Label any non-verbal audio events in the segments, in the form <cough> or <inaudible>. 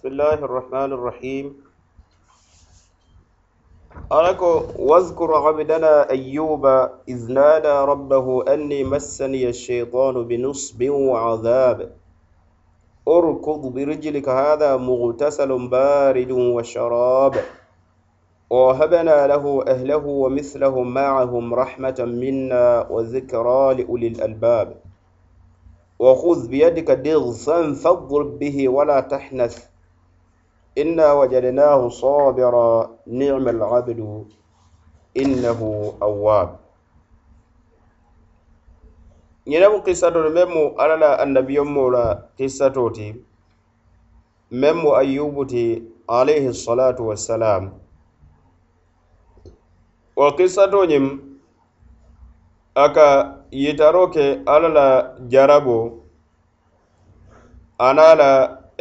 بسم الله الرحمن الرحيم. أراكو واذكر عبدنا أيوب إذ نادى ربه أني مسني الشيطان بنصب وعذاب. اركض برجلك هذا مغتسل بارد وشراب. وهبنا له أهله ومثلهم معهم رحمة منا وذكرى لأولي الألباب. وخذ بيدك ضغثا فاضرب به ولا تحنث. إنا وجدناه صابرا نعم العبد إنه أواب ñenemu kisatolu meŋ mu alla la annabiyonmo la kissato ti meŋ mu ayyubu ti alayhi salatu wassalam wo kissato ñiŋ a ka yitaro ke alla la jarabo ana la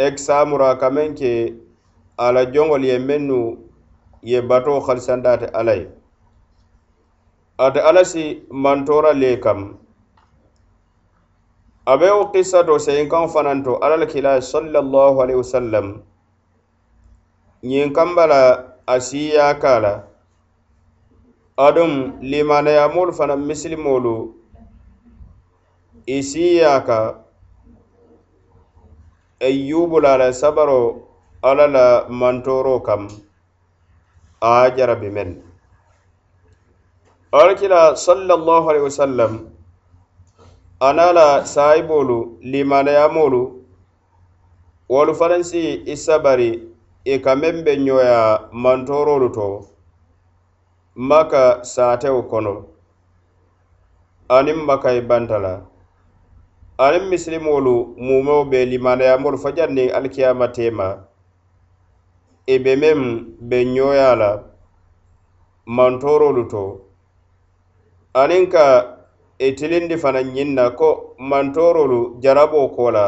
examura ka meŋ ke ala joŋol ye mennu ye bato halisanda ate alla ye ate alla si mantora le kam. Abe wo kissa to seyin kaŋo fananto alla le kila sallallahu alaihi wasallam. Ñiŋ kamba la a siiya ka la aduŋ limanayamolu fanaŋ misilimolu i siiya ka. Ayyubu la la sabaro alla la mantoro kam a jarabi men. Alkila sallallahu alaihi wasallam ana la sayibolu limanayamolu wolu fanaŋ si i sabari i ka meŋ be ɲoya mantorolu to maka saatewo kono. Aniŋ maka i banta la aniŋ misilimolu mumeo be limanayamolu fajaŋ niŋ alikiyama tema. i be meŋ be benňooyaa la mantorolu to. Aniŋ ka itilindi e fana fanaŋ na ko mantorolu jarabo ko la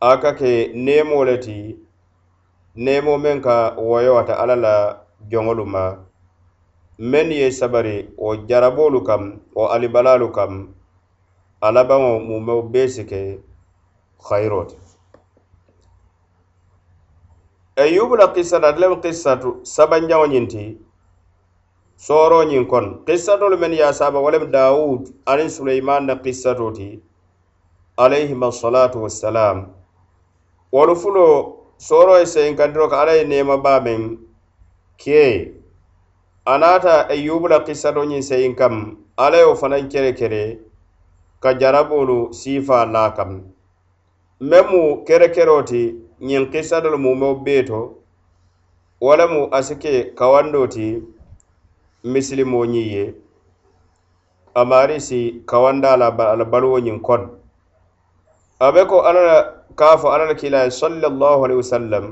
a ka ke nemo le ti nemo meŋ ka woyowata alla la joŋolu ma. Meŋ ye sabari wo jarabolu kam wo alibalalu kam alabaŋo mumeo bee si ke hayiroo ti ayubu la kissata ate lemu kissatu sabanjaŋo ñiŋ ti sooroo ñiŋ kono kissatolu mennu ye a saaba wo lemu dawud aniŋ suleyman na kissato ti alayhim assalatu wassalam. Wolu fulo sooroo ye seyinkandiro ko alla ye nema baa meŋ ke a naata ayubu la kissato ñiŋ seyin kam alla ye wo fanaŋ kere kere ka jarabolu siifaa la kam meŋ mu kere kero ti ñiŋ kisadolu mumeo bee to wo lemu a si ke kawando ti misilimo ñiŋ ye amaari si kawanda la ala baluwo ñiŋ kono. A be ko alla la kaa fo alla la kiilaye sallallahu alaihi wasallam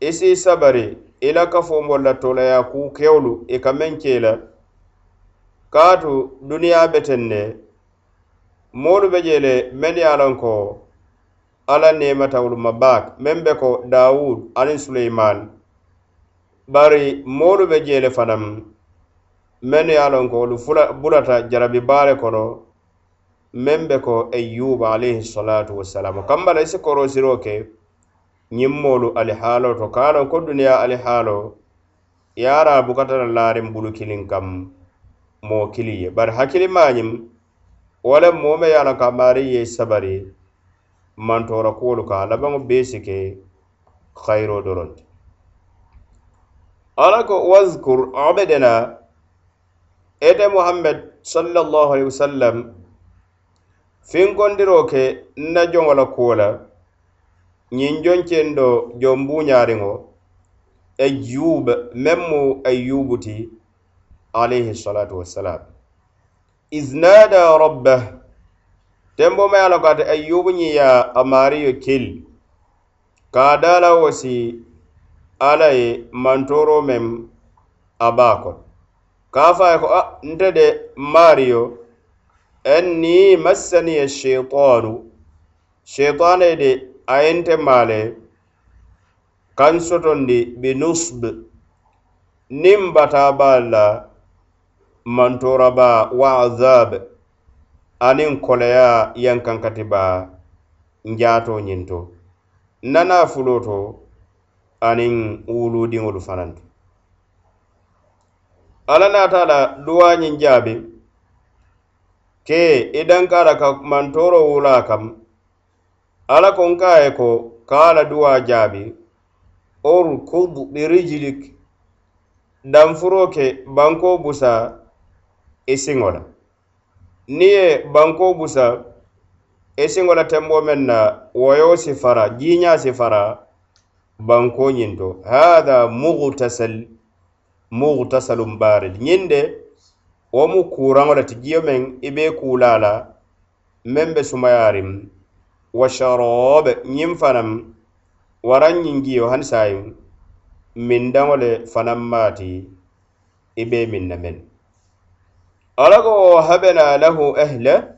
i si sabari i la kafomolu la tolaya kuu kewolu i ka meŋ ke la kaatu duniyaa beten ne moolu be je le meŋ ye a loŋ ko alla neematawolu ma baake meŋ be ko daawud aniŋ suleyman bari moolu be jeele fanaŋ mennu ye a loŋ ko wolu bulata jarabi baale kono meŋ be ko ayyuba alayhi salatu wassalamu kamba la i si korosiro ke ñiŋ moolu alihaaloo to ka a loŋ ko duniyaa alihaaloo ye a ra bukata la laariŋ bulu kiliŋ kam moo kili ye bari hakkilimaa ñiŋ wo le moo me ye a loŋ ka a maariŋ ye sabari mantora kuwolu ka a labaŋo bee si ke hayiro doronti. Ala ko wazkur abedena ete muhammad sallallahu alaihi wasallam finkondiro ke nna joŋo la kuwo la ñiŋ joŋcen do joŋ buuñaariŋo ayub e meŋ mu ayubu e ti alayhi salatu wassalam. Iznada rabbah tembo ma ye a loŋ ko ate ayyubu ñiŋ ye a maariyo kili ka a daa la wasi alla ye mantoro meŋ a be kono ka a fo ye ko a nte de maariyo anni massaniya sheitanu. Sheitane de a ye nte maale kaŋ sotondi bi nusb. Niŋ batabaa la mantoraba wa azab. Aniŋ koleya yankankati baa njaato ñinto nana fulo to aniŋ wuludiŋolu fananto alla naata la duwañiŋ jaabi ke i dankara ka mantoro wula kam alla ko nka ye ko ka la duwa jaabi orkud birijlik danfuro ke banko busa i siŋo la niŋ ye banko busa e i siŋo la tenboo meŋ na woyo si fara jiiña si fara banko ñiŋ to hatha mughtasal mughtasalum barid. Ñiŋ de wo mu kuraŋo le ti jiyo meŋ i be kula la meŋ be sumayaariŋ wa sharobe ñiŋ fanaŋ waraŋ ñiŋ jiyo hani saayiŋ mindaŋo le fanaŋ maati i be miŋ na meŋ ala ko habena lahu ahla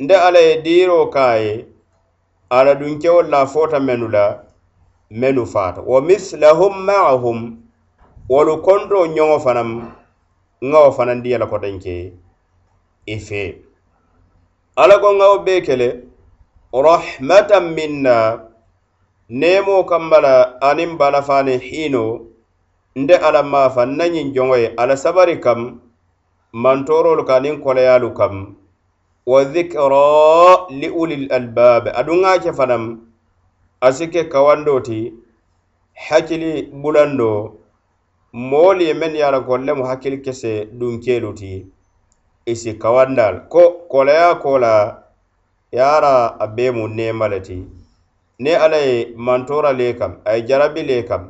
nde ala ye diiro ka ye ala dunkewol la fota menu la menu fata wa mislahum maahum wolu konto ñoŋo fanaŋ ŋawo fanaŋ diya la kotenke i fee ala ko ŋawo bee kele rahmatan minna nemo kambala aniŋ balafani hino nde ala maafa nañiŋ joŋo ye ala sabari kam mantorolu ka niŋ koleyalu kam wa dhikra li ulil albab aduŋ a ke fanaŋ a ke kawando ti hakkili bulando moolu ye mennu ye a loŋ ko lemu hakkili kese dunkelu ti isi kawandal ko koleya ko la yara a bee mu neema le ti. Ne alla ye mantora le kam a ye jarabi le kam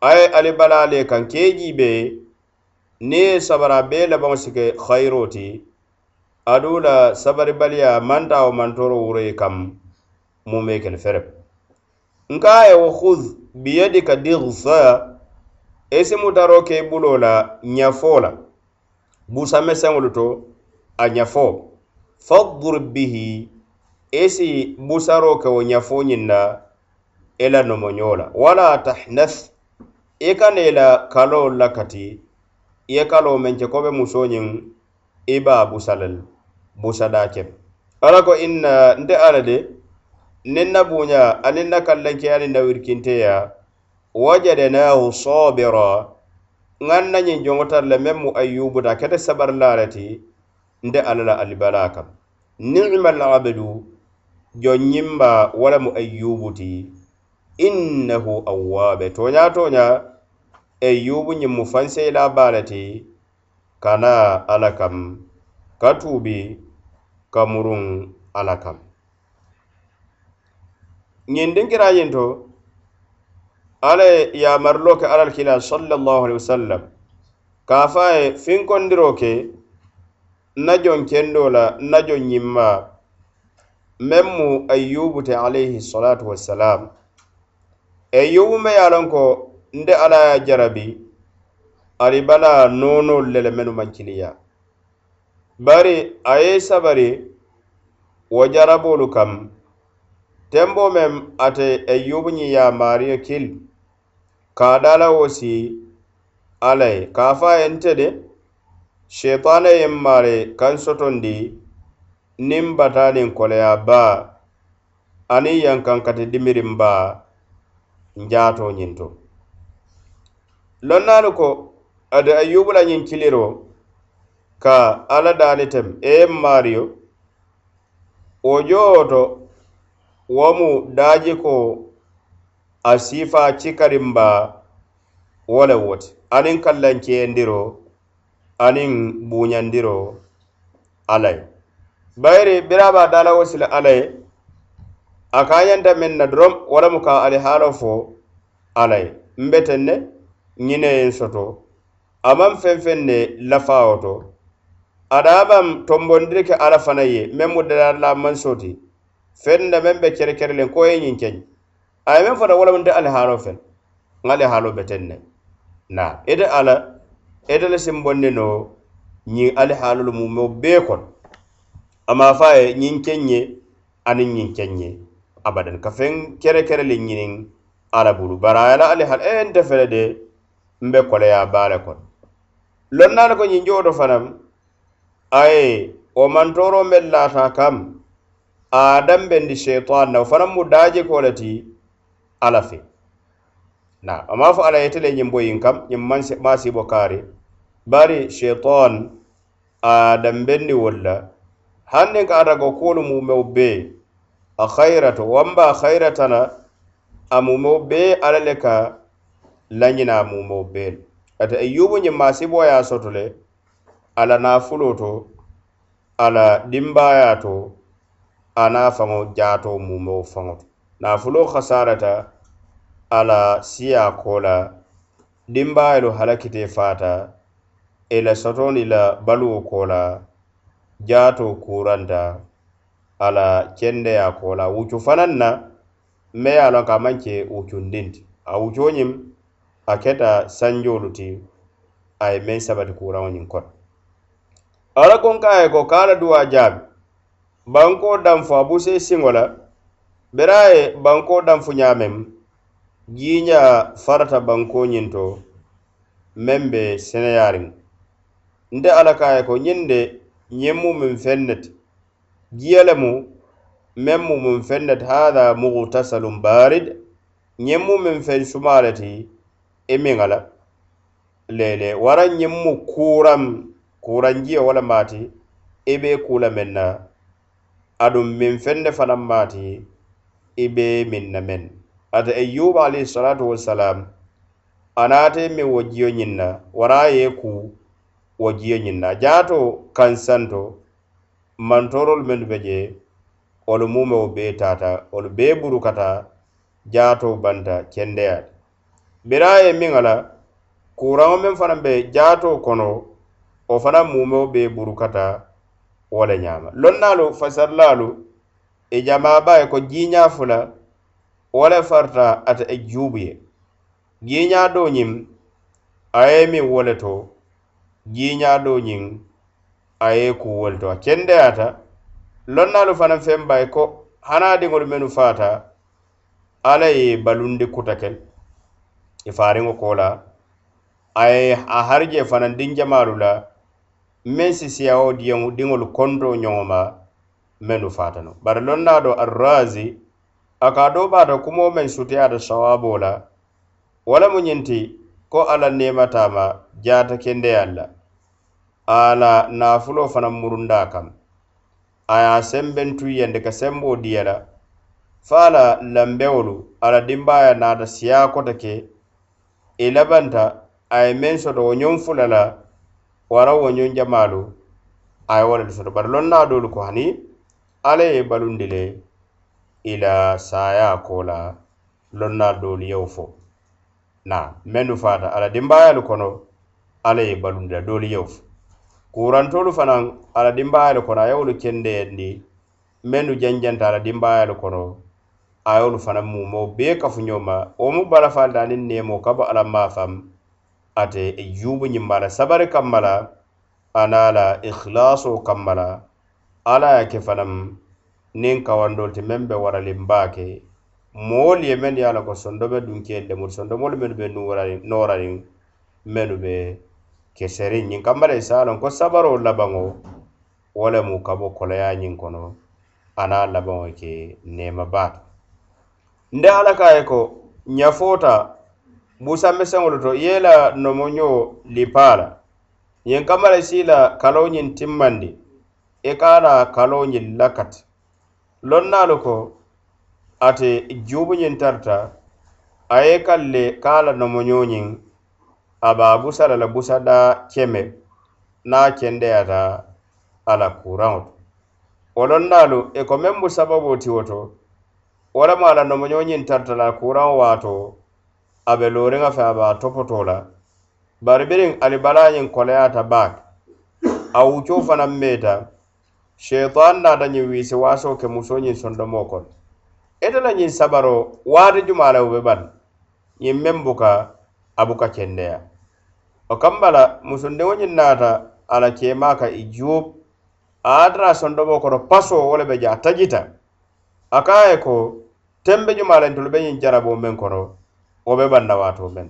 a ye alibala le kam kee jiibee ni ye sabara bee labaŋo si ke hayiro ti adu la sabaribaliya manta wo mantoro wuro ye kam mu me kele fere nka a ye wo khuz biyadika digsa i e si mutaro ke bulo la ɲafo la. Busa meseŋolu to a ɲafo fadur bihi e i busaro ke wo ɲafo ñiŋ na i la e nomoño la. Wala tahnaf i kana i la kaloo la i ye kaloo meŋ ke ko be musoo ñiŋ i ba a busada le ala ko inna nte ala de niŋ na buña aniŋ na kallankeya niŋ na wirikinteya wajadenahu soobira ŋaŋ na ñiŋ joŋo tar le meŋ mu ayyubuta kete sabarilaa le ti nte alla la alibala kam. Ni'ma alabdu joŋ ñimba wo le mu ayyubu ti innahu awwaabe toña toña ayyubu ñiŋ mu fanseyila baa le ti kana alla kam ka tuubi ka muruŋ alla kam alla ke alal kila sallallahu alaihi wasallam. Ka fa ye finkondiro ke na jon kendo la na jon ñimma meŋ mu ayyubu te alayhi salatu wassalam. Ayyubu me ye ko nde ala ye jarabi ari bala noonolu le le mennu mankiliya bari a ye sabari wo jarabolu kam tembo mem ate eyyubu ñiŋ ye mario kil ka dala wo si alla ye ka fa fo ye nte de sheitana ye mare kan sotondi niŋ bataniŋ koleya baa aniŋ yankankati dimirin ba njaato ñiŋ to lonnaalu ko ade ayubu la ñiŋ kiliro ka alla daali tem e ye mario wo jowo to wo mu daaji ko a siifa cikarin ba wo le woti. Aniŋ kallankeyendiro aniŋ buuñandiro alla ye bayiri biraba dala wo sila alla ye a ka ñanta meŋ na dorom wo lemu ka alihaaloo fo alla ye mbe teŋ ne ŋineyen soto. Amaŋ feŋ feŋ ne lafawo to adabaŋ tombondiri ke ala fana ye meŋ mu dadala mansoti feŋ na meŋ be kere kere len ko ye ñiŋ keñ a ye meŋ fota wolamu nte alihaalo feŋ ŋa alihaalo beteŋ ne. Na ite ala ite le simbondi no ñiŋ alihaalolu mumo bee kono ama fa ye ñiŋ keŋ ye aniŋ ñiŋ keŋ ye abadan ka feŋ kere kere ñiniŋ ala bulu. Bari a ye la alihaal e nte fele de mbe koleya baale kono lonnaalu ko ñinjoo to fanaŋ aye wo mantoro meŋ laata kam adam bendi sheitan na wo fanaŋ mu daaje ko le ti ala fe. Na ama fo ala yetele ñiŋ boyin kam ñiŋ masibo kaari. Bari sheitan adam bendi wolla hanniŋ ka ata ko kuolu mumeo bee a khayrato wamba khayratana a mumeo bee ala le ka lañina mumewo beelu ate ayyubu ñiŋ masibo ye a soto le ala nafulo to ala dimbaya to ana faŋo jaato mumewo faŋo to. Nafulo khasarata ala siya kola dimbayelu halakite fata ila sotoni la baluwo kola jaato kuranta ala kendeya kola. Wucu fanaŋ na me ye a loŋ ka a maŋ ke wucundinti a wucoñiŋ a keta sanjolu ti a ye meŋ sabati kuraŋo ñiŋ kono. Ala konka a ye ko ka a la duwa jaabi. Banko danfo a buse siŋo la bere ye banko danfu ñaameŋ jiiña farata banko ñiŋ to meŋ be seneyaariŋ. Nte ala ka a ye ko ñiŋ de ñiŋ mu miŋ feŋ ne ti. Jiya le mu meŋ mu miŋ feŋ ne ti. Haada mugutasalum barid ñiŋ mu miŋ feŋ sumaa le ti i miŋ a la leele waraŋ ñiŋ mu kuuraŋ kuuranjio wo le maati i be kuu la meŋ na aduŋ miŋ feŋ ne fanaŋ maati i be miŋ na meŋ ate ayyuba alayhi salatu wasalam a naata miŋ wo jio ñiŋ na wara a ye kuu wo jio ñiŋ na jaato kansanto mantorolu mennu be je wolu mumeo bee taata wolu bee burukata jaato banta kendeyaati bira a ye miŋ a la kuraŋo meŋ fanaŋ be jaato kono wo fanaŋ mumeo be burukata wo le ñaama lonnaalu fasarilaalu i jamaaba ye ko jiiñaa fula wo le farta ate e juubu ye. Jiiñaa doo ñiŋ a ye miŋ wo le to jiiñaa doo ñiŋ a ye ku wo le to. A kendeyaata lonnaalu fanaŋ feŋ baye ko hanaadiŋolu mennu faata alla ye balundi kuta kel ifariŋo ko la a ye a harije fanaŋ dinjamaalu la meŋ sisiyawo diyeŋo diŋolu kondo ñoŋo ma mennu faatano bari loŋ naa do arrazi a ka doo baata kumoo meŋ suteyaata sawaboo la. Wo lemu ñiŋ ti ko alla neemataama jaata kendeyal la a la naafuloo fanaŋ murunda kaŋ a ye a sembentu yende ka semboo diya la. Fo a la lambewolu a la dimbaaya naata siyaa kota ke i labanta a ye meŋ soto wo ñoŋ fula la wara wo ñoŋ jamaalu a ye wo le soto. Bari loŋ na doolu ko hani alla ye balundi le i la saaya ko la loŋ na doolu yewo fo na mennu faata alla dimbaayalu kono alla ye balundi la doolu yewo fo kurantolu fanaŋ alla dimbaayalu kono a ye wolu kendeyendi mennu janjanta alla dimbaayalu kono a ayolu fana mumo bee kafuño ma wo mu balafanta aniŋ neemo ka bo alla maafaŋ ate e juubu ñimma la sabari kamma la ana la ikhilaso kamma la alla ye ke fanam nin kawandol ti meŋ be waralin baake moolu ye men ye a la ko sondo be dunkeel lemuru sondomolu menu be noorariŋ menu be keserin ñiŋ kamma la i e se ko sabaro labaŋo wo lemu ka bo koloyaa ñiŋ kono ana labaŋo ke nema baata nde ala ka ye ko ñafota busammeseŋolu to i ye la nomoño lipaa la yen kama la si la kaloñiŋ timmandi e i ka a la kaloñiŋ lakati lonnaalu ko ate juubuñiŋ tarta a ye kaŋ le ka a la nomoñoñiŋ a be a busa la le busada keme niŋ a kendeyata a la kuraŋo to wo lonnaalu i ko meŋ bu sababoo ti wo to wo lemu a la nomoñoo ñiŋ tarita la kuraŋo waato a be looriŋa fe a be a topoto la bari biriŋ ali ñiŋ koleyaata baake a wuccoo fanaŋ meeta sheitan naata ñiŋ wiisi waasoo ke musoo ñiŋ sondomoo kono ite la ñiŋ sabaro waati jumaa le wo be bani ñiŋ meŋ buka a buka kendeya. O kamba la musundiŋo ñiŋ naata a la keemaa ka i juub. A ye tara sondomoo kono pasoo wo le be je a tajita. A ka a ye ko tembe jumalentolu be ñiŋ jarabo meŋ kono wo be banda waato meŋ.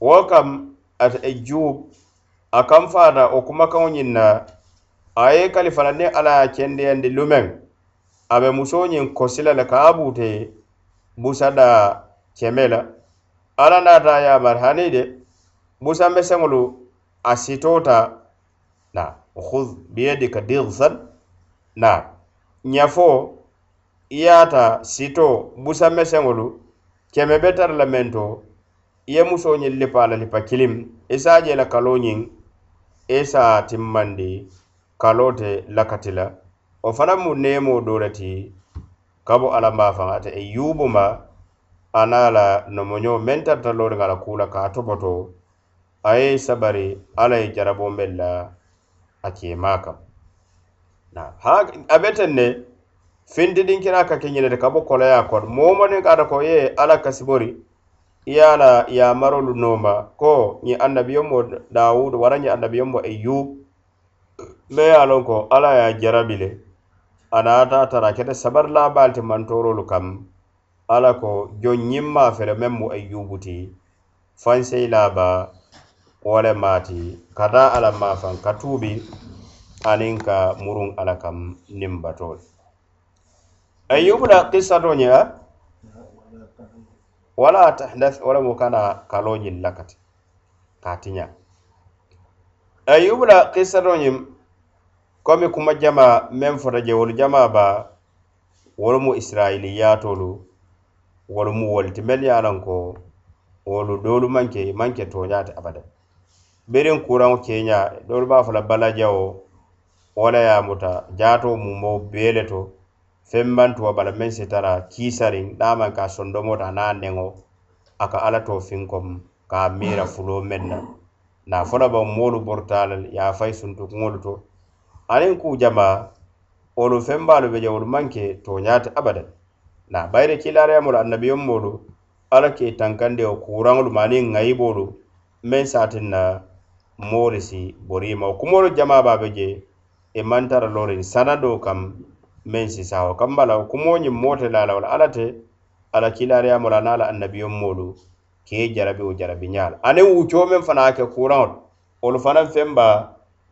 Wo kam ate e juub a kam faata wo kumakaŋo ñiŋ na a ye kalifala niŋ alla ye kendeyandi lumeŋ a be musoo ñiŋ kosila le ka a buute busada keme la. Ala naata ye a mari hani de busanbe seŋolu a sitota na hud biyedika dirsan na ñafo i ye ta sito busameseŋolu keme be tara la mento i ye musoo ñiŋ lipa la lipa kilim i se a je la kalo ñiŋ i se a timmandi kalo te lakati e la wo fanaŋ mu neemoo doo le ti kabo alla alanbaa faŋ ate eyyubu ma a naŋ la nomoño meŋ tarta looriŋ a la kuu la ka a topoto a ye sabari alla ye jarabo meŋ la a keemaa kam a be teŋ ne findidinkinaa ka keñine de ka bo kolaya kono moo maniŋ ka ata ko ye alla kasibori i ye la yamarolu noma ko ñi annabiyommo dawud wara ñi annabiyo eyub ayub me ye lon ko alla ye a jarabi le. A tara kete sabar labaal ti mantorolu kam. Ala ko jon ñimma maa fele meŋ mu ayubu fansey laba wole mati kata ala mafan ka tuubi aniŋ ka muruŋ alla kam niŋ batoo ayyubna qissa to ña wala tahdath wala mo kana kalo ñin lakati kati ña ayyubna qissa to ñim komi kuma jama men fota je wolu jama ba wolu mu israiliyatolu wolu mu wolti mel ye ko wolu dolu manke manke toñaate abada berin kuran kenya dolu ba a fo la balajawo wala ya muta jato mu mo beleto to fembantuwo bala meŋ sitara kiisariŋ niŋ a maŋ ke sondomota aniŋ a neŋo a ka alla to finkom ka miira fuloo meŋ na na fo la baŋ moolu borita la ye a fayi suntukuŋolu to. Aniŋ ku jama wolu fembaalu be je wolu maŋ ke tooñaa ti na naa bayiri kiilaariyamolu annabiyomoolu alla ke tankandi wo kuuraŋolu ma aniŋ ŋayiboolu meŋ se na moolu si boriima wo kumoolu jama baa be je i e maŋ tara loriŋ sanadoo kam meŋ sisawo kamba la kumoo ñiŋ moo te la la wala alla te alla kiilaariyaamo la niŋ alla annabiyoŋ moolu ka jarabi wo jarabi ñaa la aniŋ wuccoo meŋ fanaŋ ke kuraŋolu wolu fanaŋ feŋ ba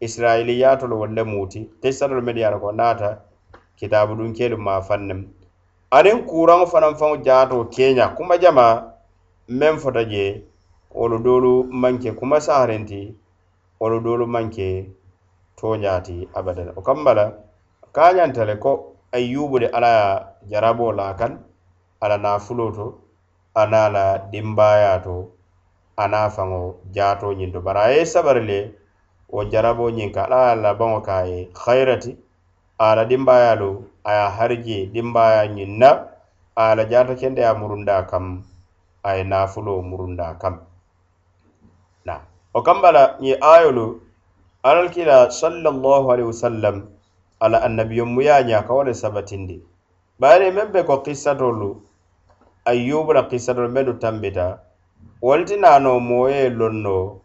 israiliyaatolu wolu le muuti tesitatoolu meŋ ye a ko naata kitaabu dunkeelu maa faŋ aniŋ kuraŋo fanaŋ faŋo jaatoo keeña kuma jama meŋ fota je wolu doolu maŋ ke kuma saharinti wolu doolu maŋ ke tooñaa abadan. O kamba la kañanta le ko ayyubu de ala ye jarabo la kan ala nafulo to ana la dimbaya to ana faŋo jaato ñinto bara a ye sabari le wo jarabo ñiŋ ka ala ye labaŋo ka ye hayrati a la dimbaya lo a ye harije dimbaya ñiŋ na a ye la jaata kende ye murunda kam a ye nafulo murunda kam. Na o kambala ñi ayolu alal kila sallallahu alaihi wasallam ala annabiyonmu ye a ñaka wo le sabatindi. Bayani meŋ be ko kisatolu ayyubu la kisatolu mennu tambita wolu ti naano moo ye loŋ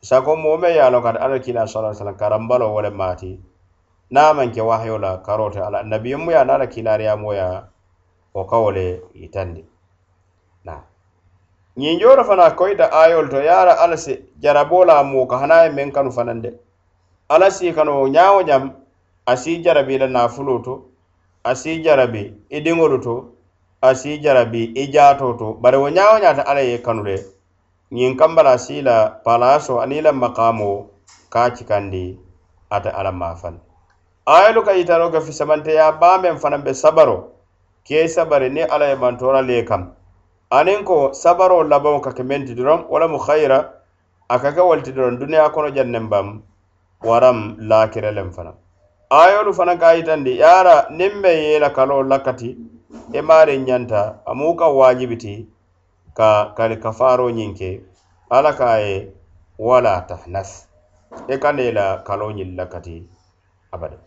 sako moo meŋ ye a loŋ kati alla kila sala sallam karambalo wo le maati niŋ a maŋ ke wahayo la karo te ala annabiyonmu ye a niŋ alla kilaariyaamo ye wo ka wo le yitandi. Na ñiŋ jooro fana koyita ayol to yara a la alla si jarabo la hana ye meŋ kanu fanande. De si kanu ñaawo ñaŋ a si jarabi la nafulo to asi jarabi i e diŋolu to asi jarabi i e jaatoo to. Bari wo ñaa wo ñaata alla ye kanu le ñiŋ kambala si la palaso aniŋ i la makamo ka cikandi ate alla maafandi ayolu ka yitaro ke fisamanteya baameŋ fanaŋ be sabaro ke sabari niŋ alla ye mantora le kam. Aniŋ ko sabaro labaŋo ka ke meŋ ti doroŋ wo mu khayira a ka ke wolu ti doroŋ duniya kono jaŋ neŋ baŋ waraŋ laakire leŋ fanaŋ. Ayolu fanaŋ ka yitandi yara niŋ be ye la kalo lakati i maari ñanta amu ka wajibiti ka kali kafaro ñiŋ ke alla ka ye wala tahnas i kana i la kalo ñiŋ lakati abada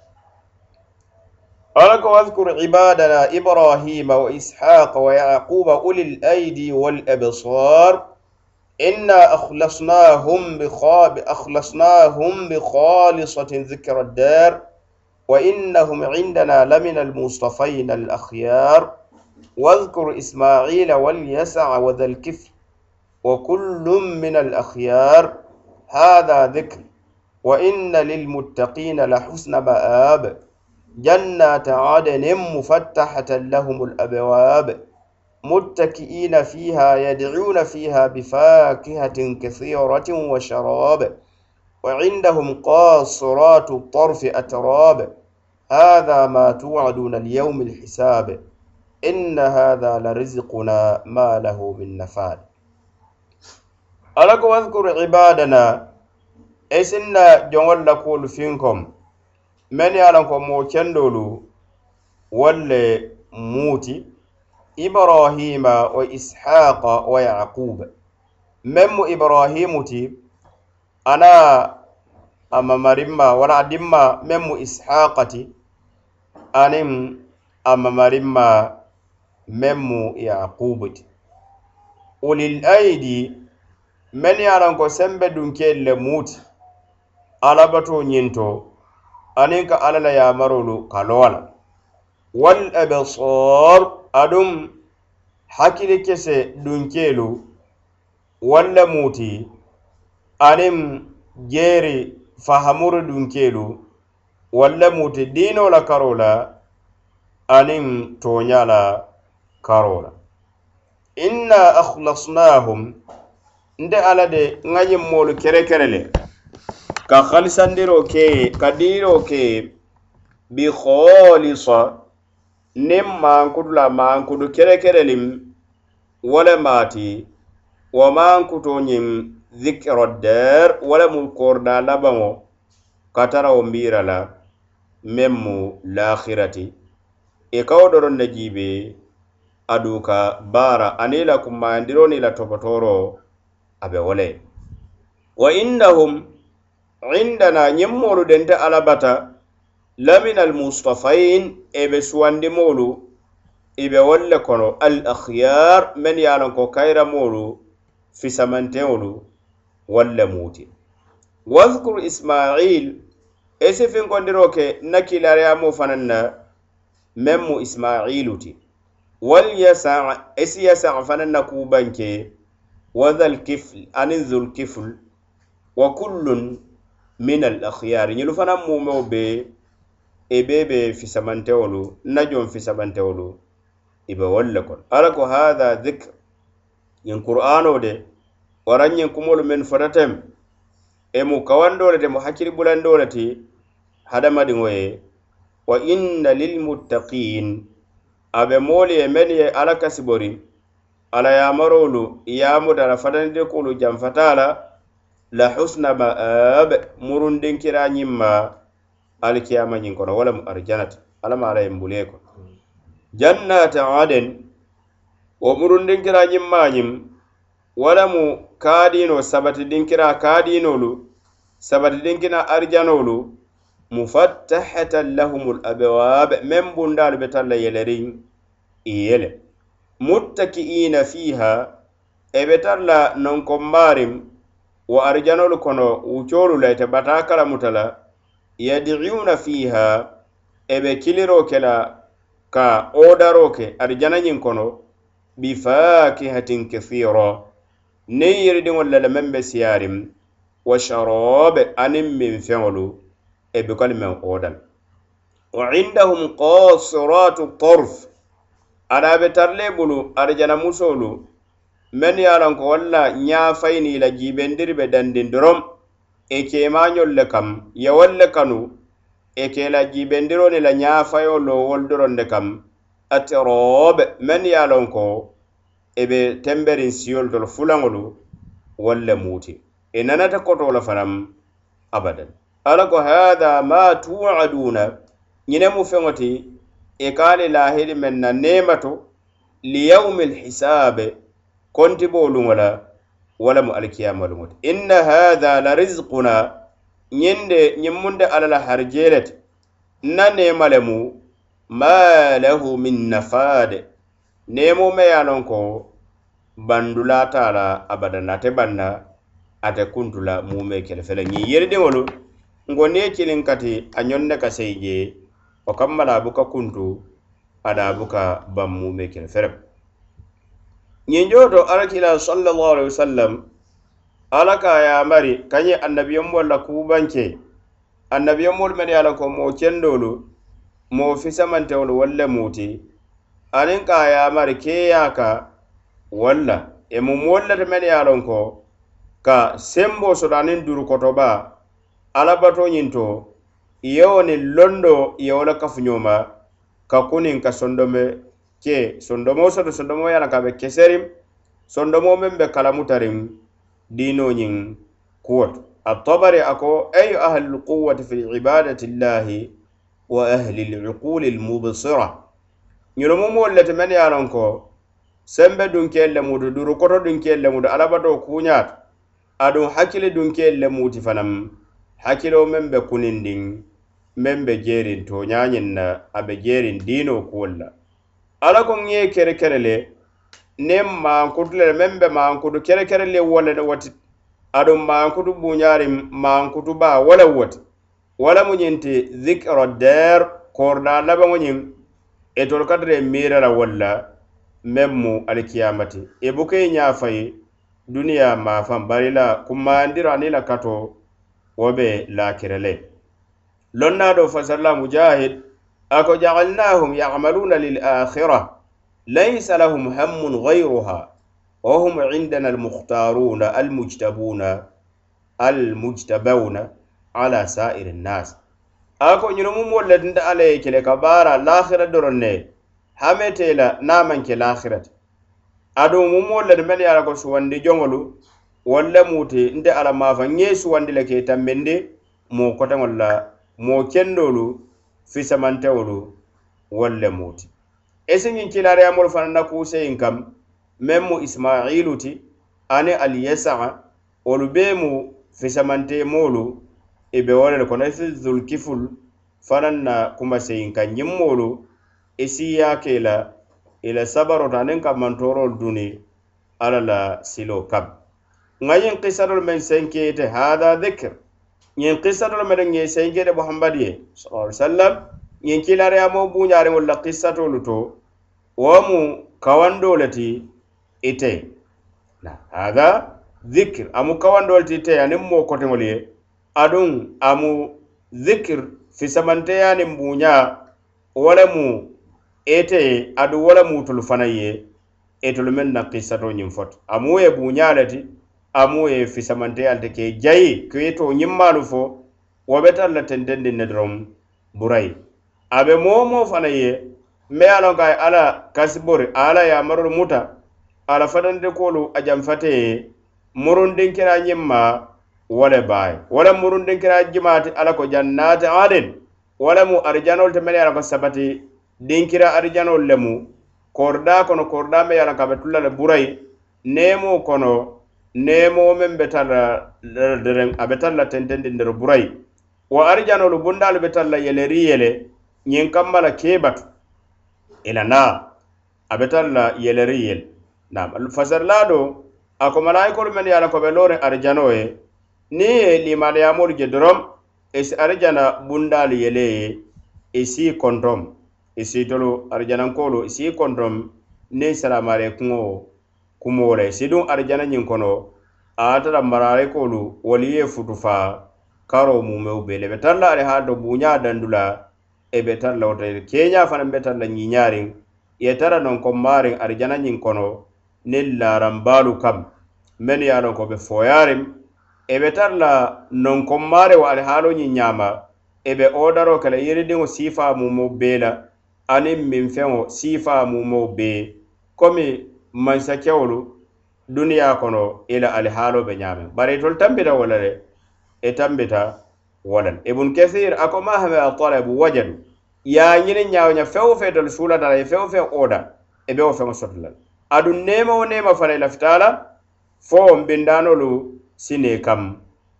alla ko wadhkur ibadana ibrahima wa ishaqa wa yaquba uli laidi walabsar inna akhlasnahum akhlasnahum bikhalisatin dhikra ddar innahum indana lamina almustafayna alakhyar واذكر إسماعيل واليسع وذا الكفل وكل من الأخيار. هذا ذكر. وإن للمتقين لحسن مآب. جنات عدن مفتحة لهم الأبواب. متكئين فيها يدعون فيها بفاكهة كثيرة وشراب. وعندهم قاصرات الطرف أتراب. هذا ما توعدون اليوم الحساب. إن هذا لرزقنا ما له من نفاد. ألك واذكر عبادنا. إسنا جوال لكول فينكم؟ من يعلمكم موكندولو ولا موتي. إبراهيم وإسحاق ويعقوب. مم إبراهيم ana a mamarinma walla a dinma meŋ mu ishaqa ti aniŋ a mamarinma meŋ mu yaqubu ti ulil aidi men ye a loŋ ko sembe dunkeel le muu ti alabatoo ñiŋ to aniŋ ka alla la yamarolu ka loo la wal absar aduŋ hakkili kese dunkeelu walla muuti aniŋ jeeri fahamuru dunkeelu walla muti diino la karo la aniŋ tooña la karo la inna akhlasnahum nte alla de ŋa ñiŋ moolu kere kere le. Ka halisandiro ke ka diiroo ke bi kholisa niŋ maankutu la maankutu kere kereliŋ wo le maati wo maankuto ñiŋ zikiro der wala mu korda labaŋo katarawo mbira la meŋ mu lahirati i e kawo doroŋ ne jiibe aduŋ ka baara aniŋ la kummayandiro niŋ la topotoro a be wo le wa innahum indana ñiŋ moolu dente alla bata lamina almustafain e be suwandi moolu i be wolu kono al akhyar men ye a loŋ ko kayiramoolu fisamanteŋolu. walla muti wadhkur ismail e i finkondiro ke na kilariyamo fanaŋ na meŋ mu ismailu ti. Wal yasa e yasa fanaŋ na kubanke wadhalkifl aniŋ zulkifl wa kullun min al akhyari. Ñilu fanaŋ mumeo be i be be fisamantewolu na joŋ fisamantewolu ibe be kon. Ala ko hatha dhikr ñiŋ qur'ano de waraŋ ñiŋ kumoolu mennu fotateŋ e mu kawandoo le ti mu hakkili bulandoo le ti hadamadiŋo ye wa inna lilmuttaqin abe moolu ye men ye ala kasibori ala yamarolu yamuta la fatanidikolu janfatala la husna ma'ab murundinkira ñiŋ ma ñiŋ kono wo lemu arjanati alla ma ala ye mbule kono jannata aden wo murundinkira ñiŋ ma wo lemu kaadiino sabatidinkira kaadiinolu sabatidinkina arijanolu mufattahatan lahumul abewaabe meŋ bundaalu be talla yeleriŋ i yele. Muttaki'ina fiha e be talla nonkombaariŋ wo arijanolu kono wucoolu la ite bataa kalamuta la yadi'una fiha ebe kiliro ke la ka odaro ke arijanañiŋ kono bifakihatin kasira niŋ yiridiŋolu le meŋ be siyaariŋ wa sharoobe aniŋ minfeŋolu e bukalu meŋ oodami wa indahum kasiratu torf ada be tarle bulu arijana musolu men ye a lanko walla ñaafayini la jiibendiri be dandin dorom e keemañol le kam yewol le kanu e ke la jiibendironi la ñaafayo lowol doron le kam atiroobe men ye a lonko e be temberiŋ siyolu tolu fulaŋolu wolu le muuti. I nanata koto la fanaŋ abadan. Ala ko hada ma tuaduna ñine mu feŋo ti e kaali lahidi meŋ na nemato liyaumi lhisabe kontiboluŋo la wala mu alikiyama luŋo ti inna hada la rizquna ñinde ñiŋ muŋ de la harjee le ti nna nema le mu ma lahu min nafade nemo me ye lon ko bandula te a la ate banna ate kuntula mume kele fele. Ñiŋ yeridiŋolu nko niŋ ye kiliŋ kati a ñoŋ ne ka sei o kammala buka kuntu ada buka baŋ mume kele fere ñiŋ joto to alakila sallallahu alaihi wasallam ala ka a ye a mari kaŋ ye annabiyomolu la kuubanke annabiyomolu menu ye a loŋ ko moo kendolu moo fisamantewolu wolu le muuti aniŋ ka a yamari keya ka walla emu moolu lete men ye a loŋ ko ka sembo soto aniŋ duru kotoba alabato ñiŋ to yewo niŋ londo yewo la kafuñoma ka kuniŋ ka sondome ke sondomo soto sondomo ye a loŋ ka a be keseriŋ sondomo meŋ be kalamutariŋ diino ñiŋ kuwo to الطبري أكو أي أهل القوة في عبادة الله وأهل العقول المبصرة ñunumu moolu lete ti men ye a loŋ ko sembe dunkeel le mutu durukoto dunkeel le mutu alabato kuuñaatu aduŋ hakkili dunkeel le muti fanaŋ hakkiloo meŋ be kunindiŋ meŋ be jeeriŋ tooñaañiŋ na a be jeeriŋ diinoo kuwolu la ala ko ŋ ye kere kere le niŋ maankutu le meŋ be maankutu kere kere le wo le woti aduŋ maankutu buuñaariŋ maankutu baa wo le woti. Wo le mu ñiŋ ti zikro deer kooridaa labaŋo ñiŋ etolu katara miira la walla meŋ mu alikiyamati i e buka i ñaafayi duniya maafaŋ bari la kummayandiro aniŋ la kato wo be laakire le lonna do fasarla mujahid ako jaalnahum yamaluna lil akhira laysa lahum hammun gayruha wa hum indana almukhtaruna almujtabuna almujtabawna ala sairi nnas ako ko ñunu mu moolu le tinta alla ye kele ka baara lahira doroŋ ne hamete la naŋ maŋ ke lahira aduŋ mu moolu le ti melu ye a la ko suwandi joŋolu wolu le muti nte alla maafa ŋe suwandi le ke tambindi moo kotaŋolu la moo kendoolu fisamantewolu wolu le muti. Isi ñiŋ kilaariyamolu fanaŋ na kuuseyin kam meŋ mu ismailu ti ani aliyasaa wolu bee mu fisamante moolu i be wo le le kono isi zulkiful fanaŋ na kumaseyin ka ñiŋ moolu i e siiya ke i la i la sabarota aniŋ ka mantoorolu duni alla la siloo kam. Nŋa ñiŋ kisatolu meŋ senkeyete hada dhikr. Ñiŋ kisatolu meŋ ñe senkeyete muhammadi ye sallallahu sallam ñiŋ kilariyamo buñaariŋolu la kisatolu to wo mu kawando le ti ite. Hada dhikr. Amu kawando le ti ite aniŋ moo kotiŋolu ye aduŋ amu zikir fisamanteyaniŋ buɲa wo lemu ete ye aduŋ wo lemu tolu fanaŋ ye etolu meŋ na kisato ñiŋ fo amu ye buña le ti amu ye fisamanteyal te ke jayi ke ye to ñimmaalu fo wo be tara la tendendiŋ ne doroŋ burayi a be moo moo fanaŋ ye me ye a loŋ ka ye alla kasibori a alla yamarolu muta ala fatante kuolu a janfate ye murundin kira wo le baayi wo le murundinkira jimaati alla ko jannaati adin wo le mu arijanolu te mele ye ko sabati. Dinkira arijanolu le mu korda kono korda me ye a la ka be tulla le burayi neemo kono neemo meŋ be tara la dereŋ a be tara la tentendindiro burayi wo arijanolu bundaalu be tara la yeleri yele ñiŋ kamma la keebatu ila naa a be tara la yeleri yele naam fasarlaa do a ko malayikolu men ye a la ko be looriŋ arijanoo ye niŋ ye limaniyamolu je dorom isi e arijana bundaalu yele ye i si kontom i e si tolu arijanankolu i e si kontom niŋ salamare kuŋo kumoo le si duŋ arijana ñiŋ kono a tara mararekolu wolu ye futu faa karo mumeo bee le be tara la ali haa to buuñaa dandu la e be tara la wote keeñaa fanaŋ be tara la ñiiñaariŋ ye tara non ko maariŋ arijana ñiŋ kono niŋ laaranbaalu kam. Mennu ye a loŋ ko be fooyaariŋ e be tara la nonkonmaare wo alihaaloo ñiŋ ñaama e be oodaroo ke la yiridiŋo siifaa mumoo bee la aniŋ minfeŋo siifaa mumoo bee. Komi mansakewolu duniyaa kono i la alihaalo be ñaameŋ bari itolu tambita wo la le i e tambita wo la le ibunu kesir a ko mahame hame wajadu? Ye a ñiniŋ ñaawo ña feŋo wo feŋ itolu suulata la ye feŋo e feŋ oda i be wo feŋo soto la le aduŋ neema wo neema fana i lafita la fo nbindaanolu sine kam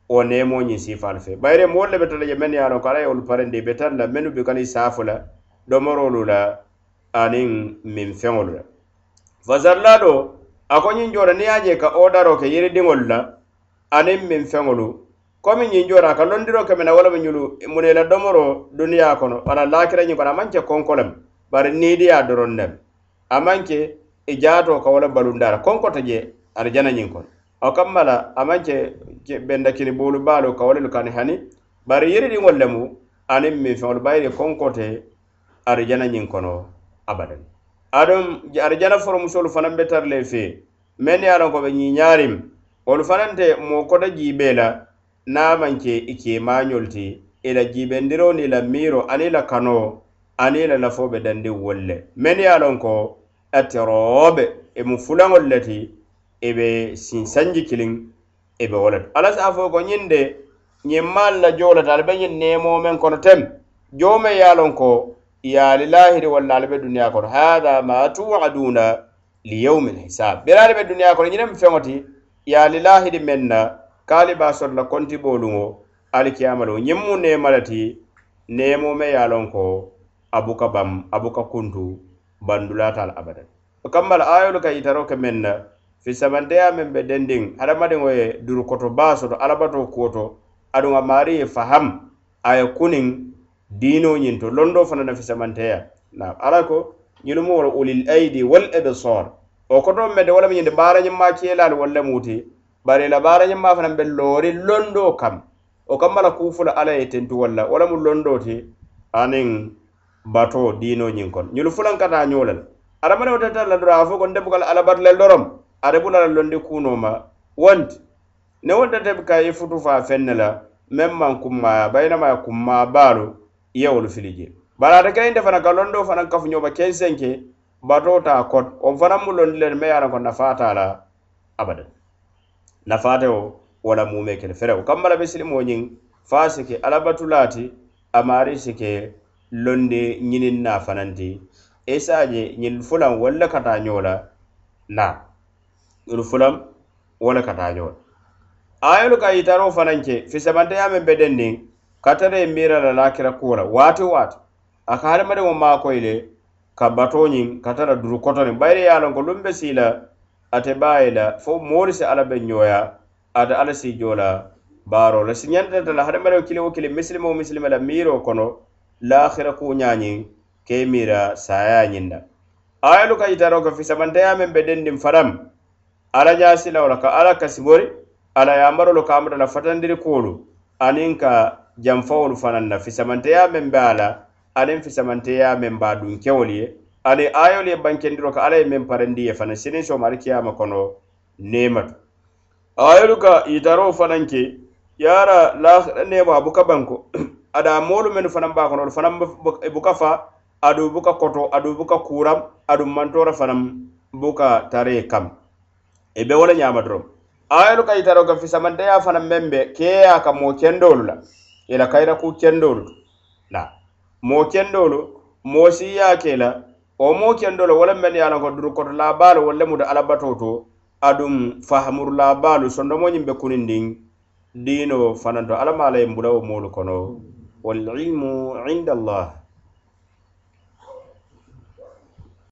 wo nemo ñiŋ siifalu fe. Bayire moolu le be tara je mennu ye a loŋ ko alla ye wolu parendi be tara la mennu be kana i saafu la domorolu la aniŋ miŋ feŋolu la fasarlaado a ko ñiŋ joora niŋ ye a je ka odaro ke yiridiŋolu la aniŋ miŋ feŋolu. Komi ñiŋ joora a ka londiro ke mena wo lemu ñulu mune la domoro duniyaa kono wala laakira ñiŋ kono a maŋ ke konko lem bari niidiyaa doroŋ nem. A maŋ ke i jaatoo ka wo le balundara konko to je arijana ñiŋ kono. o kamma la amaŋ ke benda kini boolu baalu ka wolelu kani hani bari yiridiŋol lemu aniŋ minfeŋolu bayiri konko te arijana ñiŋ kono abadan. Aduŋ arijana foromusolu fanaŋ be tara le fee meŋ ye a loŋ ko be ñiñarim wolu fanante moo kota jibe la namanke i ke mañol ti i la jiibendiroo niŋ la miro ani la kano ani la lafo be dandiŋ wolle. Men ye a loŋ ko eteroobe i e mu fulaŋolu le ti i be sinsanji kiliŋ i be wo le to alla se a fo ko ñiŋ de ñiŋ maalu la joo le to ali be ñiŋ neemoo meŋ kono tem. Joo meŋ ye a loŋ ko yaali lahiri walla ali be duniyaa kono. Hada ma tuwaduna liyaumi lhisab bira ali be duniyaa kono ñineŋ feŋo ti yaali lahiri meŋ na kaali be a soto la kontibooluŋo alikiyama loŋ ñiŋ mu neema le ti neemo meŋ ye a loŋ ko abuka bam abuka kuntu bandulaata al abadan. O kamma ayolu ka yitaro ke meŋ na fisamanteya meŋ be dendiŋ hadamadiŋo ye durukoto baa soto alabato kuwoto aduŋ a maari ye faham a ye kuniŋ diino ñiŋ to londo fana na fisamanteya na ala ko ñilumu wala ulil aidi wal ebsor o koto mede wala mu ñindi baarañimma keelaali walla muuti bari la baarañimma fana be loori londo kam. O kamma la kuufula ala ye tentu walla wala mu londo ti aniŋ bato diino ñiŋ kono. Ñulu fulaŋ ka taa ñoo le la. Hadamadiŋo tata la doroŋ a fo ko nte buka la dorom. ate bula londi kuno ma wonti ne wontata bi ka i futu fa fenne la meŋ maŋ kummaya bayinamaya kumma baalu i wolu fili je bari ate kayinte fana ka londo fana kafuñoba kenseŋ ke bato ta kot. On fana mu londi le me ye a ko nafaa la abadan. Nafaa te wala mume kele ferewo kambala be silimo ñiŋ fa sike ke alabatulaa ti amaari londi ñinin na fanaŋ ti i se a je ñiŋ fulaŋ wolu le ka naa ulu fulam wo le ka taa ayolu ka yitaro fanaŋ ke fisabanteya meŋ be den niŋ ka ye miira la lakira kuwo la waati waati. A ka hadamadiŋo maakoyi le ka bato katara duru koto niŋ. Bayiri ye a loŋ ko luŋ be sii la ate baa la fo moolu si alla be ñooya ate alla si joo la baaro la. Si ñantata la hadamadiŋo kili wo kili misilima wo misilima la miiro kono lahira kuwo ñaañiŋ ke mira saya ñiŋ na. Ayolu ka yitaro ko fisabanteya meŋ be den niŋ fanaŋ ala ñaasilawo la ka ala kasibori ala yamarolu ka amata la fatandiri kuolu aniŋ ka janfawolu fanaŋ na fisamanteya meŋ be a la aniŋ fisamanteya meŋ be a dunkewolu ye ani ayolu ye bankendiro ka ala ye meŋ parandi ye fanaŋ siniŋ somari kiyama kono nematu. Ayolu ka yitaroo fanaŋ ke yara lahira nemo a buka banko. <clears throat> Ada moolu mennu fanaŋ be a kono olu fanaŋ e buka fa adu buka koto adu buka kuram adu mantora fanaŋ buka tare kam. i be wo le ñaama doroŋ ayolu ka yitaro ka fisamanteya fanaŋ meŋ be keeya ka moo kendolu la. Ila la kayira ku kendolu to na. Moo kendolu moo siiya ke la o mo kendolu wala men meŋ ye a loŋ ko la laabaalu wala le muta alabatoo to aduŋ fahamuru laabaalu sondomoñiŋ be mo nyimbe fanaŋ to alla maa la ye mbula wo moolu kono. Wal ilmu inda allah.